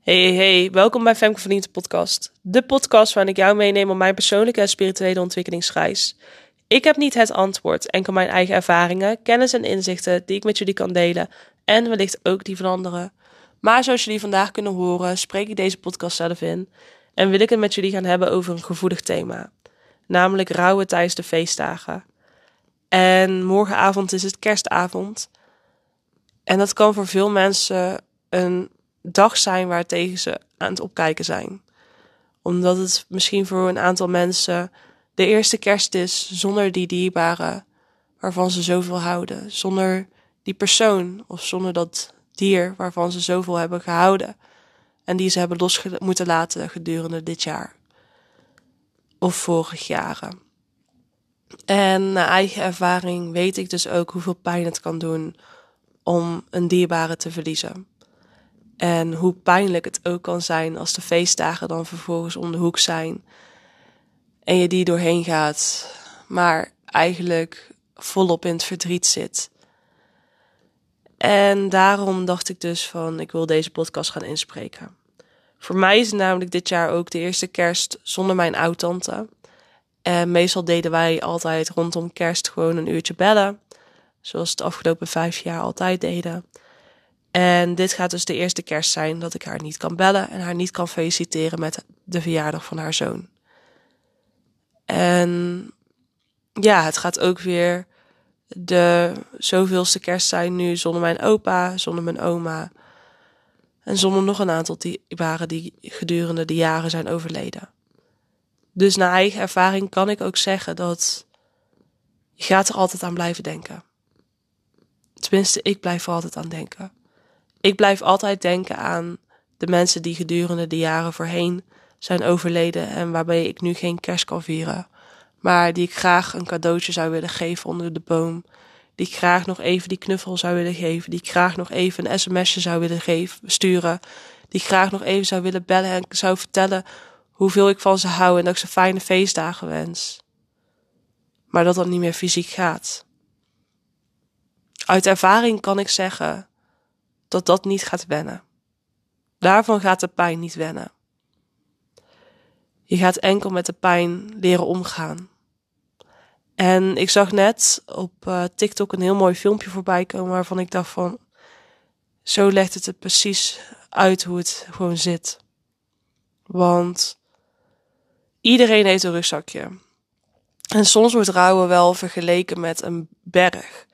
Hey, hey, welkom bij Femke Verdiente podcast. De podcast waarin ik jou meeneem op mijn persoonlijke en spirituele ontwikkelingsreis. Ik heb niet het antwoord, enkel mijn eigen ervaringen, kennis en inzichten die ik met jullie kan delen en wellicht ook die van anderen. Maar zoals jullie vandaag kunnen horen, spreek ik deze podcast zelf in en wil ik het met jullie gaan hebben over een gevoelig thema, namelijk rouwen tijdens de feestdagen. En morgenavond is het kerstavond. En dat kan voor veel mensen een dag zijn waar tegen ze aan het opkijken zijn. Omdat het misschien voor een aantal mensen de eerste kerst is zonder die dierbare waarvan ze zoveel houden. Zonder die persoon of zonder dat dier waarvan ze zoveel hebben gehouden. En die ze hebben los moeten laten gedurende dit jaar. Of vorig jaren. En naar eigen ervaring weet ik dus ook hoeveel pijn het kan doen om een dierbare te verliezen. En hoe pijnlijk het ook kan zijn als de feestdagen dan vervolgens om de hoek zijn. En je die doorheen gaat, maar eigenlijk volop in het verdriet zit. En daarom dacht ik dus van, ik wil deze podcast gaan inspreken. Voor mij is namelijk dit jaar ook de eerste kerst zonder mijn oud-tante. En meestal deden wij altijd rondom kerst gewoon een uurtje bellen. Zoals het de afgelopen vijf jaar altijd deden. En dit gaat dus de eerste kerst zijn dat ik haar niet kan bellen en haar niet kan feliciteren met de verjaardag van haar zoon. En ja, het gaat ook weer de zoveelste kerst zijn nu zonder mijn opa, zonder mijn oma. En zonder nog een aantal die waren die gedurende de jaren zijn overleden. Dus naar eigen ervaring kan ik ook zeggen dat je gaat er altijd aan blijven denken. Tenminste, ik blijf er altijd aan denken. Ik blijf altijd denken aan de mensen die gedurende de jaren voorheen zijn overleden en waarbij ik nu geen kerst kan vieren. Maar die ik graag een cadeautje zou willen geven onder de boom. Die ik graag nog even die knuffel zou willen geven. Die ik graag nog even een sms'je zou willen geven, sturen. Die ik graag nog even zou willen bellen en zou vertellen hoeveel ik van ze hou en dat ik ze fijne feestdagen wens. Maar dat dat niet meer fysiek gaat. Uit ervaring kan ik zeggen dat dat niet gaat wennen. Daarvan gaat de pijn niet wennen. Je gaat enkel met de pijn leren omgaan. En ik zag net op uh, TikTok een heel mooi filmpje voorbij komen waarvan ik dacht van, zo legt het er precies uit hoe het gewoon zit. Want iedereen heeft een rugzakje. En soms wordt rouwen wel vergeleken met een berg.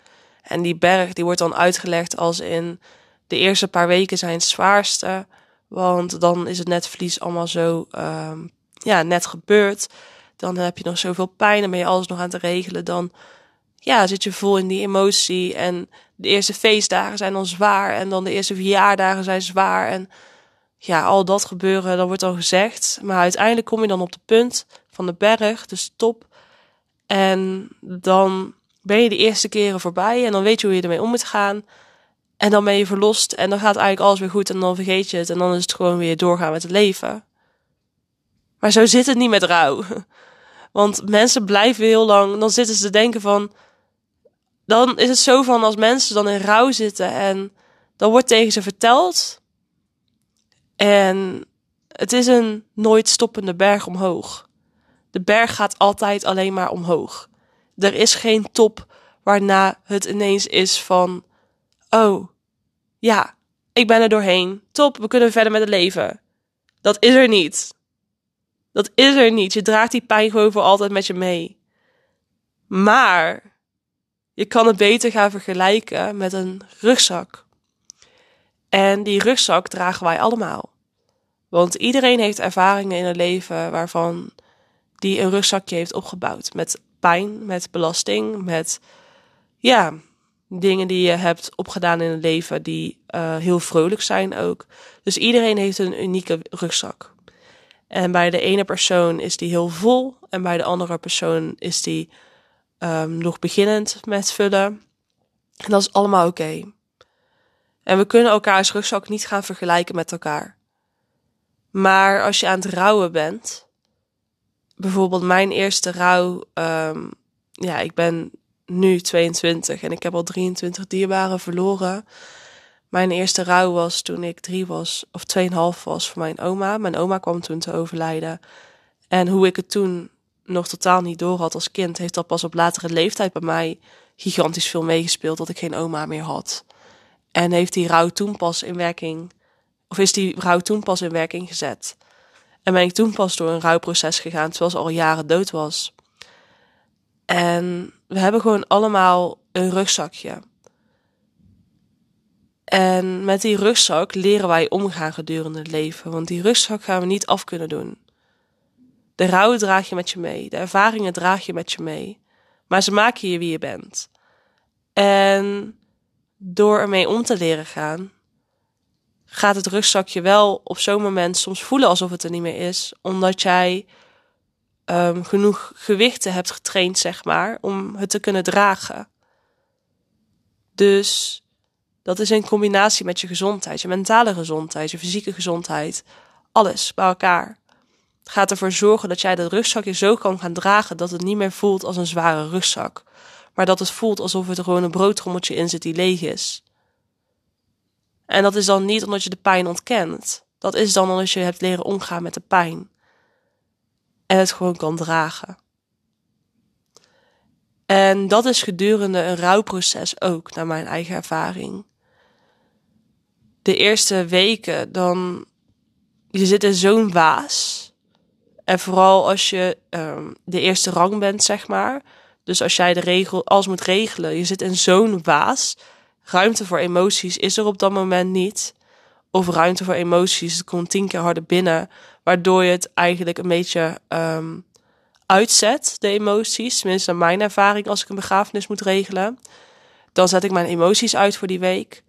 En die berg die wordt dan uitgelegd als in de eerste paar weken zijn het zwaarste. Want dan is het netvlies allemaal zo um, ja, net gebeurd. Dan heb je nog zoveel pijn en ben je alles nog aan het regelen. Dan ja, zit je vol in die emotie. En de eerste feestdagen zijn dan zwaar. En dan de eerste verjaardagen zijn zwaar. En ja, al dat gebeuren, dat wordt dan gezegd. Maar uiteindelijk kom je dan op de punt van de berg, de top. En dan ben je de eerste keren voorbij. En dan weet je hoe je ermee om moet gaan. En dan ben je verlost en dan gaat eigenlijk alles weer goed en dan vergeet je het en dan is het gewoon weer doorgaan met het leven. Maar zo zit het niet met rouw. Want mensen blijven heel lang, dan zitten ze te denken van, dan is het zo van als mensen dan in rouw zitten en dan wordt tegen ze verteld. En het is een nooit stoppende berg omhoog. De berg gaat altijd alleen maar omhoog. Er is geen top waarna het ineens is van, oh, ja, ik ben er doorheen. Top, we kunnen verder met het leven. Dat is er niet. Dat is er niet. Je draagt die pijn gewoon voor altijd met je mee. Maar je kan het beter gaan vergelijken met een rugzak. En die rugzak dragen wij allemaal. Want iedereen heeft ervaringen in het leven waarvan die een rugzakje heeft opgebouwd. Met pijn, met belasting, met ja, dingen die je hebt opgedaan in het leven die uh, heel vrolijk zijn ook. Dus iedereen heeft een unieke rugzak. En bij de ene persoon is die heel vol en bij de andere persoon is die um, nog beginnend met vullen. En dat is allemaal oké. En we kunnen elkaars rugzak niet gaan vergelijken met elkaar. Maar als je aan het rouwen bent, bijvoorbeeld mijn eerste rouw, um, ja, ik ben nu 22 en ik heb al 23 dierbaren verloren. Mijn eerste rouw was toen ik drie was, of tweeënhalf was, voor mijn oma. Mijn oma kwam toen te overlijden. En hoe ik het toen nog totaal niet door had als kind, heeft dat pas op latere leeftijd bij mij gigantisch veel meegespeeld dat ik geen oma meer had. En heeft die rouw toen pas in werking, of is die rouw toen pas in werking gezet. En ben ik toen pas door een rouwproces gegaan, terwijl ze al jaren dood was. En we hebben gewoon allemaal een rugzakje. En met die rugzak leren wij omgaan gedurende het leven, want die rugzak gaan we niet af kunnen doen. De rouw draag je met je mee, de ervaringen draag je met je mee, maar ze maken je wie je bent. En door ermee om te leren gaan, gaat het rugzakje wel op zo'n moment soms voelen alsof het er niet meer is, omdat jij um, genoeg gewichten hebt getraind, zeg maar, om het te kunnen dragen. Dus dat is in combinatie met je gezondheid, je mentale gezondheid, je fysieke gezondheid, alles bij elkaar. Gaat ervoor zorgen dat jij dat rugzakje zo kan gaan dragen dat het niet meer voelt als een zware rugzak, maar dat het voelt alsof er gewoon een broodtrommeltje in zit die leeg is. En dat is dan niet omdat je de pijn ontkent. Dat is dan omdat je hebt leren omgaan met de pijn. En het gewoon kan dragen. En dat is gedurende een rouwproces ook, naar mijn eigen ervaring. De eerste weken, dan. Je zit in zo'n waas. En vooral als je um, de eerste rang bent, zeg maar. Dus als jij de regel, alles moet regelen, je zit in zo'n waas ruimte voor emoties is er op dat moment niet. Of ruimte voor emoties, het komt tien keer harder binnen. Waardoor je het eigenlijk een beetje um, uitzet, de emoties. Tenminste, naar mijn ervaring als ik een begrafenis moet regelen. Dan zet ik mijn emoties uit voor die week.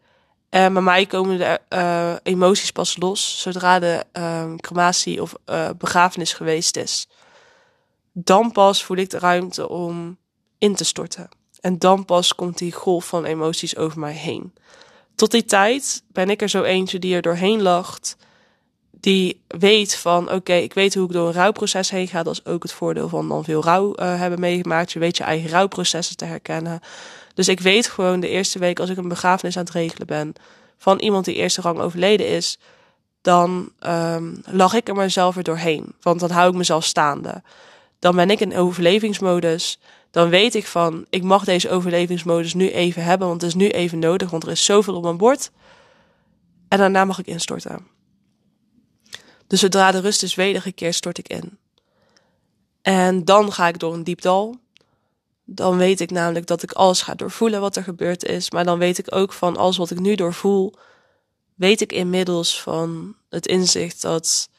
En bij mij komen de uh, emoties pas los zodra de uh, crematie of uh, begrafenis geweest is. Dan pas voel ik de ruimte om in te storten. En dan pas komt die golf van emoties over mij heen. Tot die tijd ben ik er zo eentje die er doorheen lacht. Die weet van, oké, ik weet hoe ik door een rouwproces heen ga. Dat is ook het voordeel van dan veel rouw uh, hebben meegemaakt. Je weet je eigen rouwprocessen te herkennen. Dus ik weet gewoon de eerste week als ik een begrafenis aan het regelen ben... van iemand die eerste rang overleden is... dan um, lach ik er mezelf er doorheen. Want dan hou ik mezelf staande. Dan ben ik in overlevingsmodus dan weet ik van, ik mag deze overlevingsmodus nu even hebben, want het is nu even nodig, want er is zoveel op mijn bord. En daarna mag ik instorten. Dus zodra de rust is wedergekeerd, stort ik in. En dan ga ik door een diep dal. Dan weet ik namelijk dat ik alles ga doorvoelen wat er gebeurd is. Maar dan weet ik ook van alles wat ik nu doorvoel, weet ik inmiddels van het inzicht dat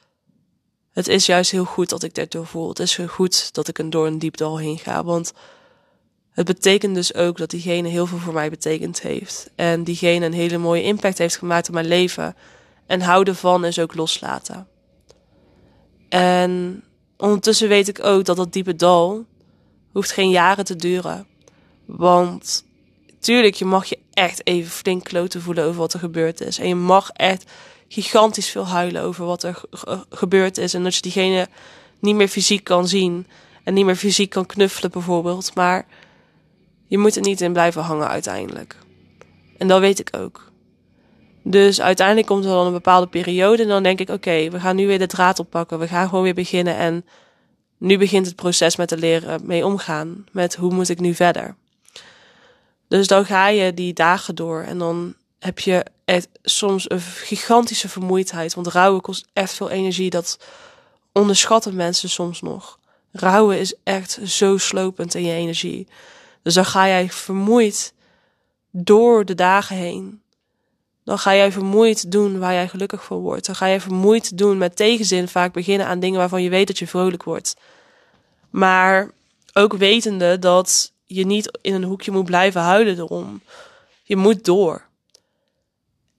het is juist heel goed dat ik dit doorvoel. Het is heel goed dat ik een door een diep dal heen ga. Want het betekent dus ook dat diegene heel veel voor mij betekend heeft. En diegene een hele mooie impact heeft gemaakt op mijn leven. En houden van is ook loslaten. En ondertussen weet ik ook dat dat diepe dal hoeft geen jaren te duren. Want tuurlijk, je mag je echt even flink kloten voelen over wat er gebeurd is. En je mag echt gigantisch veel huilen over wat er gebeurd is. En dat je diegene niet meer fysiek kan zien. En niet meer fysiek kan knuffelen bijvoorbeeld. Maar je moet er niet in blijven hangen uiteindelijk. En dat weet ik ook. Dus uiteindelijk komt er dan een bepaalde periode. En dan denk ik, oké, we gaan nu weer de draad oppakken. We gaan gewoon weer beginnen. En nu begint het proces met te leren mee omgaan. Met hoe moet ik nu verder. Dus dan ga je die dagen door. En dan heb je soms een gigantische vermoeidheid. Want rouwen kost echt veel energie. Dat onderschatten mensen soms nog. Rouwen is echt zo slopend in je energie. Dus dan ga jij vermoeid door de dagen heen. Dan ga jij vermoeid doen waar jij gelukkig van wordt. Dan ga jij vermoeid doen met tegenzin vaak beginnen aan dingen waarvan je weet dat je vrolijk wordt. Maar ook wetende dat je niet in een hoekje moet blijven huilen erom. Je moet door.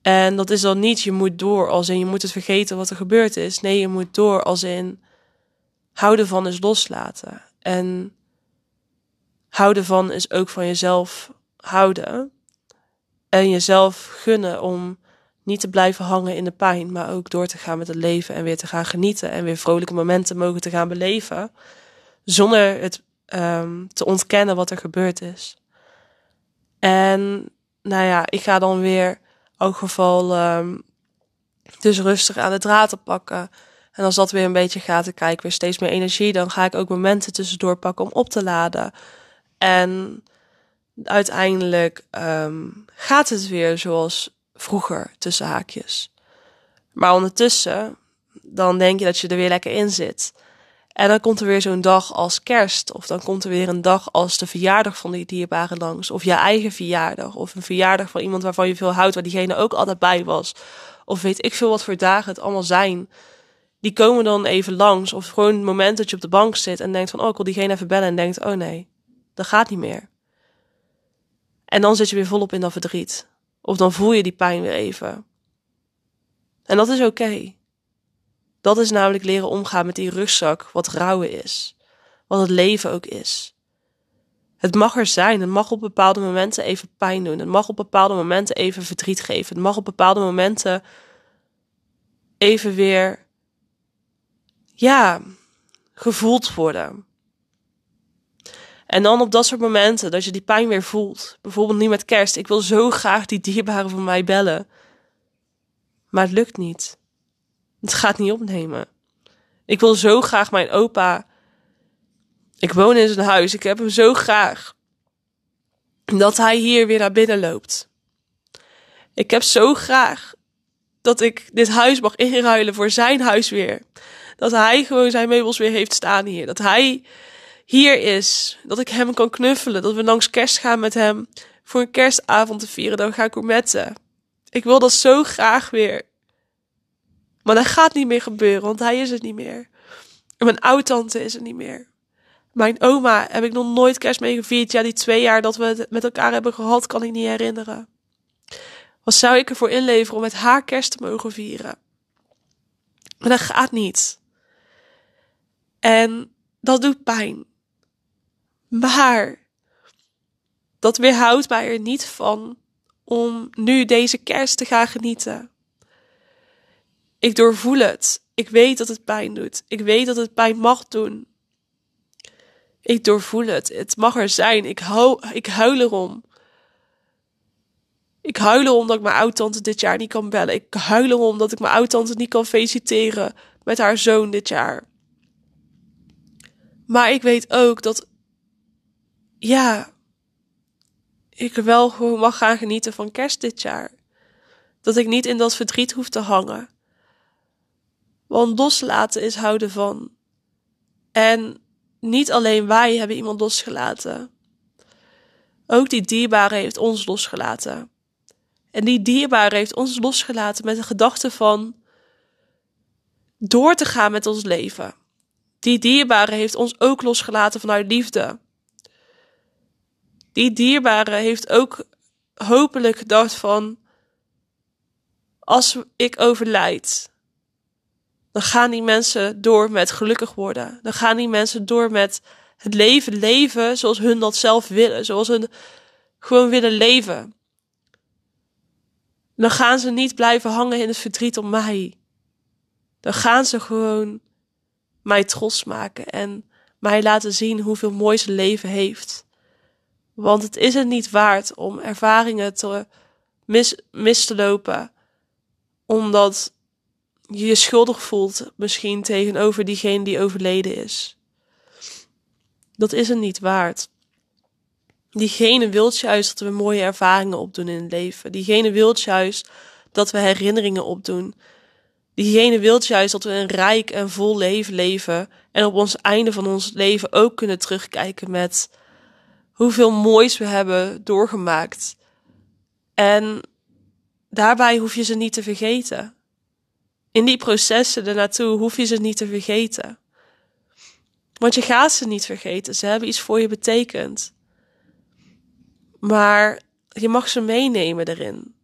En dat is dan niet je moet door als in je moet het vergeten wat er gebeurd is. Nee, je moet door als in houden van is loslaten. En houden van is ook van jezelf houden. En jezelf gunnen om niet te blijven hangen in de pijn, maar ook door te gaan met het leven en weer te gaan genieten en weer vrolijke momenten mogen te gaan beleven. Zonder het um, te ontkennen wat er gebeurd is. En nou ja, ik ga dan weer elk geval um, dus rustig aan de draad te pakken. En als dat weer een beetje gaat, dan krijg weer steeds meer energie. Dan ga ik ook momenten tussendoor pakken om op te laden. En uiteindelijk um, gaat het weer zoals vroeger, tussen haakjes. Maar ondertussen, dan denk je dat je er weer lekker in zit. En dan komt er weer zo'n dag als kerst. Of dan komt er weer een dag als de verjaardag van die dierbare langs. Of je eigen verjaardag. Of een verjaardag van iemand waarvan je veel houdt, waar diegene ook altijd bij was. Of weet ik veel wat voor dagen het allemaal zijn. Die komen dan even langs. Of gewoon het moment dat je op de bank zit en denkt van, oh, ik wil diegene even bellen. En denkt, oh nee, dat gaat niet meer. En dan zit je weer volop in dat verdriet. Of dan voel je die pijn weer even. En dat is oké. Dat is namelijk leren omgaan met die rugzak, wat rouwen is. Wat het leven ook is. Het mag er zijn. Het mag op bepaalde momenten even pijn doen. Het mag op bepaalde momenten even verdriet geven. Het mag op bepaalde momenten even weer, ja, gevoeld worden. En dan op dat soort momenten dat je die pijn weer voelt. Bijvoorbeeld niet met kerst. Ik wil zo graag die dierbaren van mij bellen. Maar het lukt niet. Het gaat niet opnemen. Ik wil zo graag mijn opa. Ik woon in zijn huis. Ik heb hem zo graag. Dat hij hier weer naar binnen loopt. Ik heb zo graag dat ik dit huis mag inruilen voor zijn huis weer. Dat hij gewoon zijn meubels weer heeft staan hier. Dat hij hier is. Dat ik hem kan knuffelen. Dat we langs kerst gaan met hem voor een kerstavond te vieren. Dan ga ik gourmetten. Ik wil dat zo graag weer. Maar dat gaat niet meer gebeuren, want hij is het niet meer. En mijn oud-tante is het niet meer. Mijn oma heb ik nog nooit kerst mee gevierd. Ja, die twee jaar dat we het met elkaar hebben gehad, kan ik niet herinneren. Wat zou ik ervoor inleveren om met haar kerst te mogen vieren? Maar dat gaat niet. En dat doet pijn. Maar dat weerhoudt mij er niet van om nu deze kerst te gaan genieten. Ik doorvoel het. Ik weet dat het pijn doet. Ik weet dat het pijn mag doen. Ik doorvoel het. Het mag er zijn. Ik, ik huil erom. Ik huil erom dat ik mijn oud-tante dit jaar niet kan bellen. Ik huil erom dat ik mijn oud-tante niet kan feliciteren met haar zoon dit jaar. Maar ik weet ook dat, ja, ik wel gewoon mag gaan genieten van kerst dit jaar. Dat ik niet in dat verdriet hoef te hangen. Want loslaten is houden van. En niet alleen wij hebben iemand losgelaten. Ook die dierbare heeft ons losgelaten. En die dierbare heeft ons losgelaten met de gedachte van door te gaan met ons leven. Die dierbare heeft ons ook losgelaten vanuit liefde. Die dierbare heeft ook hopelijk gedacht van als ik overlijd, dan gaan die mensen door met gelukkig worden. Dan gaan die mensen door met het leven leven zoals hun dat zelf willen. Zoals hun gewoon willen leven. Dan gaan ze niet blijven hangen in het verdriet om mij. Dan gaan ze gewoon mij trots maken en mij laten zien hoeveel mooi ze leven heeft. Want het is het niet waard om ervaringen te mis, mis te lopen, omdat je je schuldig voelt misschien tegenover diegene die overleden is. Dat is het niet waard. Diegene wil juist dat we mooie ervaringen opdoen in het leven. Diegene wil juist dat we herinneringen opdoen. Diegene wil juist dat we een rijk en vol leven leven. En op ons einde van ons leven ook kunnen terugkijken met hoeveel moois we hebben doorgemaakt. En daarbij hoef je ze niet te vergeten in die processen ernaartoe hoef je ze niet te vergeten. Want je gaat ze niet vergeten. Ze hebben iets voor je betekend. Maar je mag ze meenemen erin.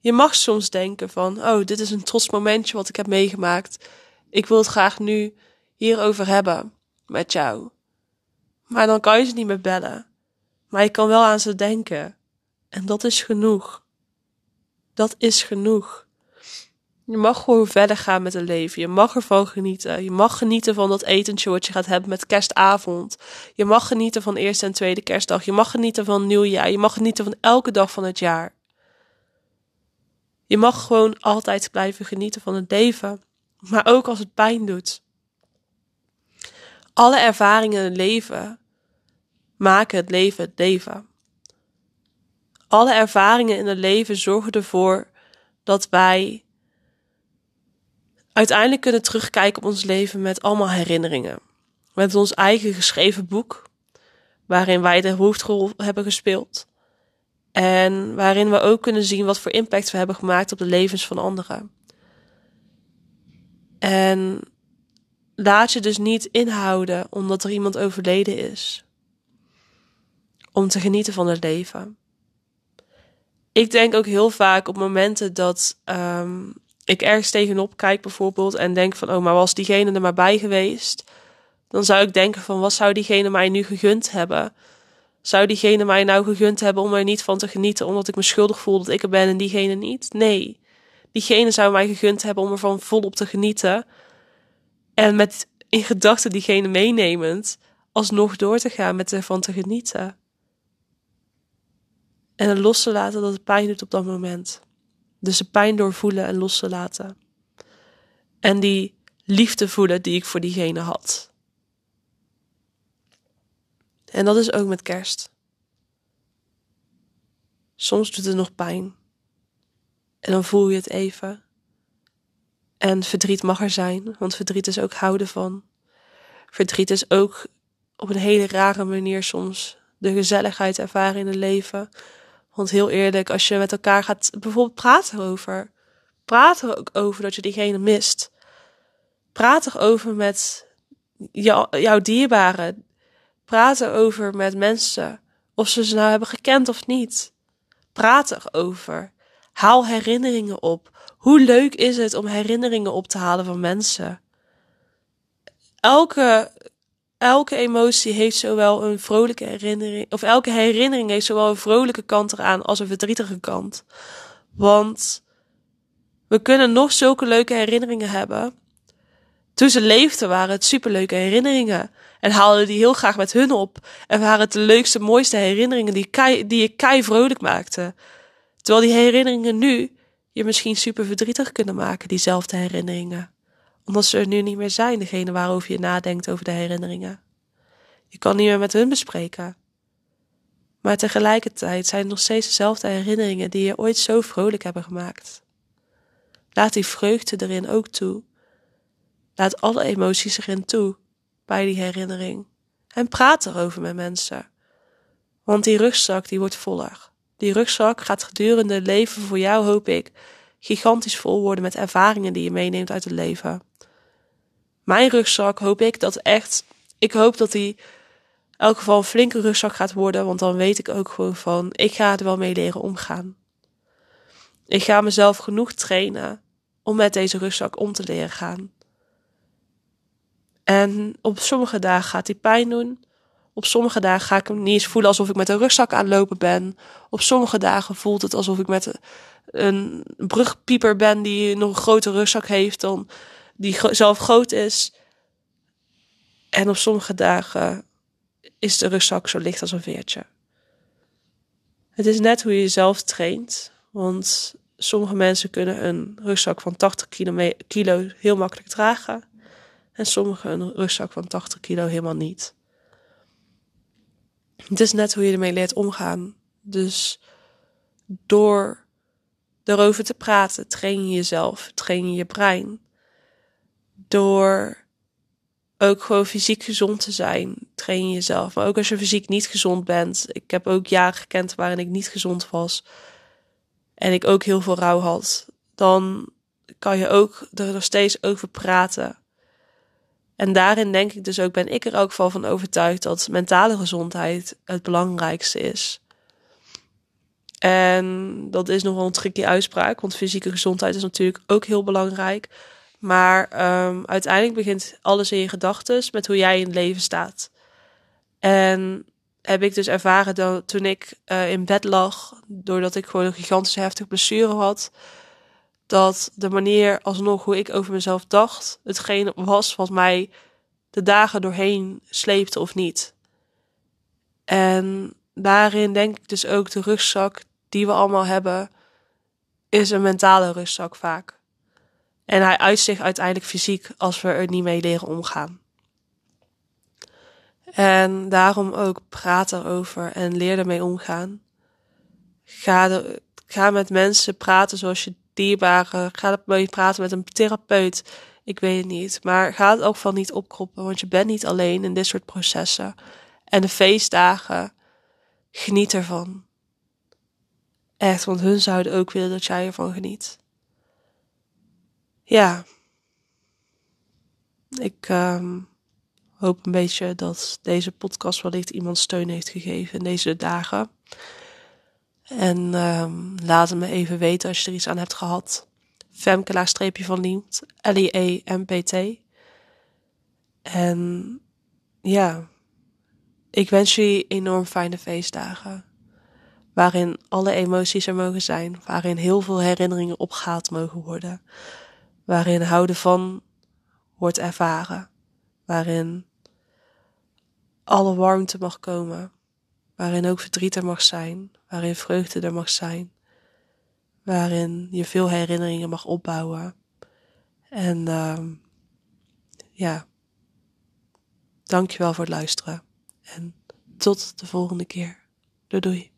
Je mag soms denken van, oh, dit is een trots momentje wat ik heb meegemaakt. Ik wil het graag nu hierover hebben met jou. Maar dan kan je ze niet meer bellen. Maar je kan wel aan ze denken. En dat is genoeg. Dat is genoeg. Je mag gewoon verder gaan met het leven. Je mag ervan genieten. Je mag genieten van dat etentje wat je gaat hebben met kerstavond. Je mag genieten van eerste en tweede kerstdag. Je mag genieten van nieuwjaar. Je mag genieten van elke dag van het jaar. Je mag gewoon altijd blijven genieten van het leven, maar ook als het pijn doet. Alle ervaringen in het leven maken het leven het leven. Alle ervaringen in het leven zorgen ervoor dat wij uiteindelijk kunnen terugkijken op ons leven met allemaal herinneringen. Met ons eigen geschreven boek, waarin wij de hoofdrol hebben gespeeld. En waarin we ook kunnen zien wat voor impact we hebben gemaakt op de levens van anderen. En laat je dus niet inhouden omdat er iemand overleden is. Om te genieten van het leven. Ik denk ook heel vaak op momenten dat um, ik ergens tegenop kijk bijvoorbeeld en denk van, oh, maar was diegene er maar bij geweest? Dan zou ik denken van, wat zou diegene mij nu gegund hebben? Zou diegene mij nou gegund hebben om er niet van te genieten, omdat ik me schuldig voel dat ik er ben en diegene niet? Nee. Diegene zou mij gegund hebben om ervan volop te genieten. En met in gedachten diegene meenemend, alsnog door te gaan met ervan te genieten. En het los te laten dat het pijn doet op dat moment. Dus de pijn doorvoelen en los te laten. En die liefde voelen die ik voor diegene had. En dat is ook met kerst. Soms doet het nog pijn. En dan voel je het even. En verdriet mag er zijn, want verdriet is ook houden van. Verdriet is ook op een hele rare manier soms de gezelligheid ervaren in het leven. Want heel eerlijk, als je met elkaar gaat bijvoorbeeld praten over, praat er ook over dat je diegene mist. Praat erover met jou, jouw dierbaren. Praat erover met mensen. Of ze ze nou hebben gekend of niet. Praat erover. Haal herinneringen op. Hoe leuk is het om herinneringen op te halen van mensen? Elke, elke emotie heeft zowel een vrolijke herinnering, of elke herinnering heeft zowel een vrolijke kant eraan als een verdrietige kant. Want we kunnen nog zulke leuke herinneringen hebben. Toen ze leefden waren het superleuke herinneringen. En haalden die heel graag met hun op. En waren het de leukste, mooiste herinneringen die, die je kei vrolijk maakte. Terwijl die herinneringen nu je misschien super verdrietig kunnen maken, diezelfde herinneringen. Omdat ze er nu niet meer zijn, degene waarover je nadenkt over de herinneringen. Je kan niet meer met hun bespreken. Maar tegelijkertijd zijn het nog steeds dezelfde herinneringen die je ooit zo vrolijk hebben gemaakt. Laat die vreugde erin ook toe. Laat alle emoties erin toe bij die herinnering. En praat erover met mensen. Want die rugzak die wordt voller. Die rugzak gaat gedurende het leven voor jou, hoop ik, gigantisch vol worden met ervaringen die je meeneemt uit het leven. Mijn rugzak hoop ik dat echt, ik hoop dat die in elk geval een flinke rugzak gaat worden, want dan weet ik ook gewoon van, ik ga er wel mee leren omgaan. Ik ga mezelf genoeg trainen om met deze rugzak om te leren gaan. En op sommige dagen gaat die pijn doen. Op sommige dagen ga ik hem niet eens voelen alsof ik met een rugzak aan lopen ben. Op sommige dagen voelt het alsof ik met een brugpieper ben die nog een grote rugzak heeft dan die zelf groot is. En op sommige dagen is de rugzak zo licht als een veertje. Het is net hoe je jezelf traint. Want sommige mensen kunnen een rugzak van 80 kilo heel makkelijk dragen. En sommigen een rugzak van 80 kilo helemaal niet. Het is net hoe je ermee leert omgaan. Dus door erover te praten, train je jezelf, train je je brein. Door ook gewoon fysiek gezond te zijn, train je jezelf. Maar ook als je fysiek niet gezond bent. Ik heb ook jaren gekend waarin ik niet gezond was. En ik ook heel veel rouw had. Dan kan je ook er nog steeds over praten. En daarin denk ik dus ook, ben ik er ook van overtuigd dat mentale gezondheid het belangrijkste is. En dat is nogal een tricky uitspraak, want fysieke gezondheid is natuurlijk ook heel belangrijk. Maar um, uiteindelijk begint alles in je gedachten met hoe jij in het leven staat. En heb ik dus ervaren dat toen ik uh, in bed lag, doordat ik gewoon een gigantische heftige blessure had, dat de manier alsnog hoe ik over mezelf dacht, hetgeen was wat mij de dagen doorheen sleepte of niet. En daarin denk ik dus ook de rugzak die we allemaal hebben, is een mentale rustzak vaak. En hij uit zich uiteindelijk fysiek als we er niet mee leren omgaan. En daarom ook praat erover en leer ermee omgaan. Ga, de, ga met mensen praten zoals je dierbare. Ga praten met een therapeut. Ik weet het niet. Maar ga het ook van niet opkroppen, want je bent niet alleen in dit soort processen. En de feestdagen, geniet ervan. Echt, want hun zouden ook willen dat jij ervan geniet. Ja. Ik um, hoop een beetje dat deze podcast wellicht iemand steun heeft gegeven in deze dagen. En um, laat het me even weten als je er iets aan hebt gehad. Femke streepje van Liemt, L-I-E-M-P-T. En ja, ik wens jullie enorm fijne feestdagen. Waarin alle emoties er mogen zijn. Waarin heel veel herinneringen opgehaald mogen worden. Waarin houden van wordt ervaren. Waarin alle warmte mag komen. Waarin ook verdriet er mag zijn. Waarin vreugde er mag zijn. Waarin je veel herinneringen mag opbouwen. En uh, ja, dankjewel voor het luisteren. En tot de volgende keer. Doei doei.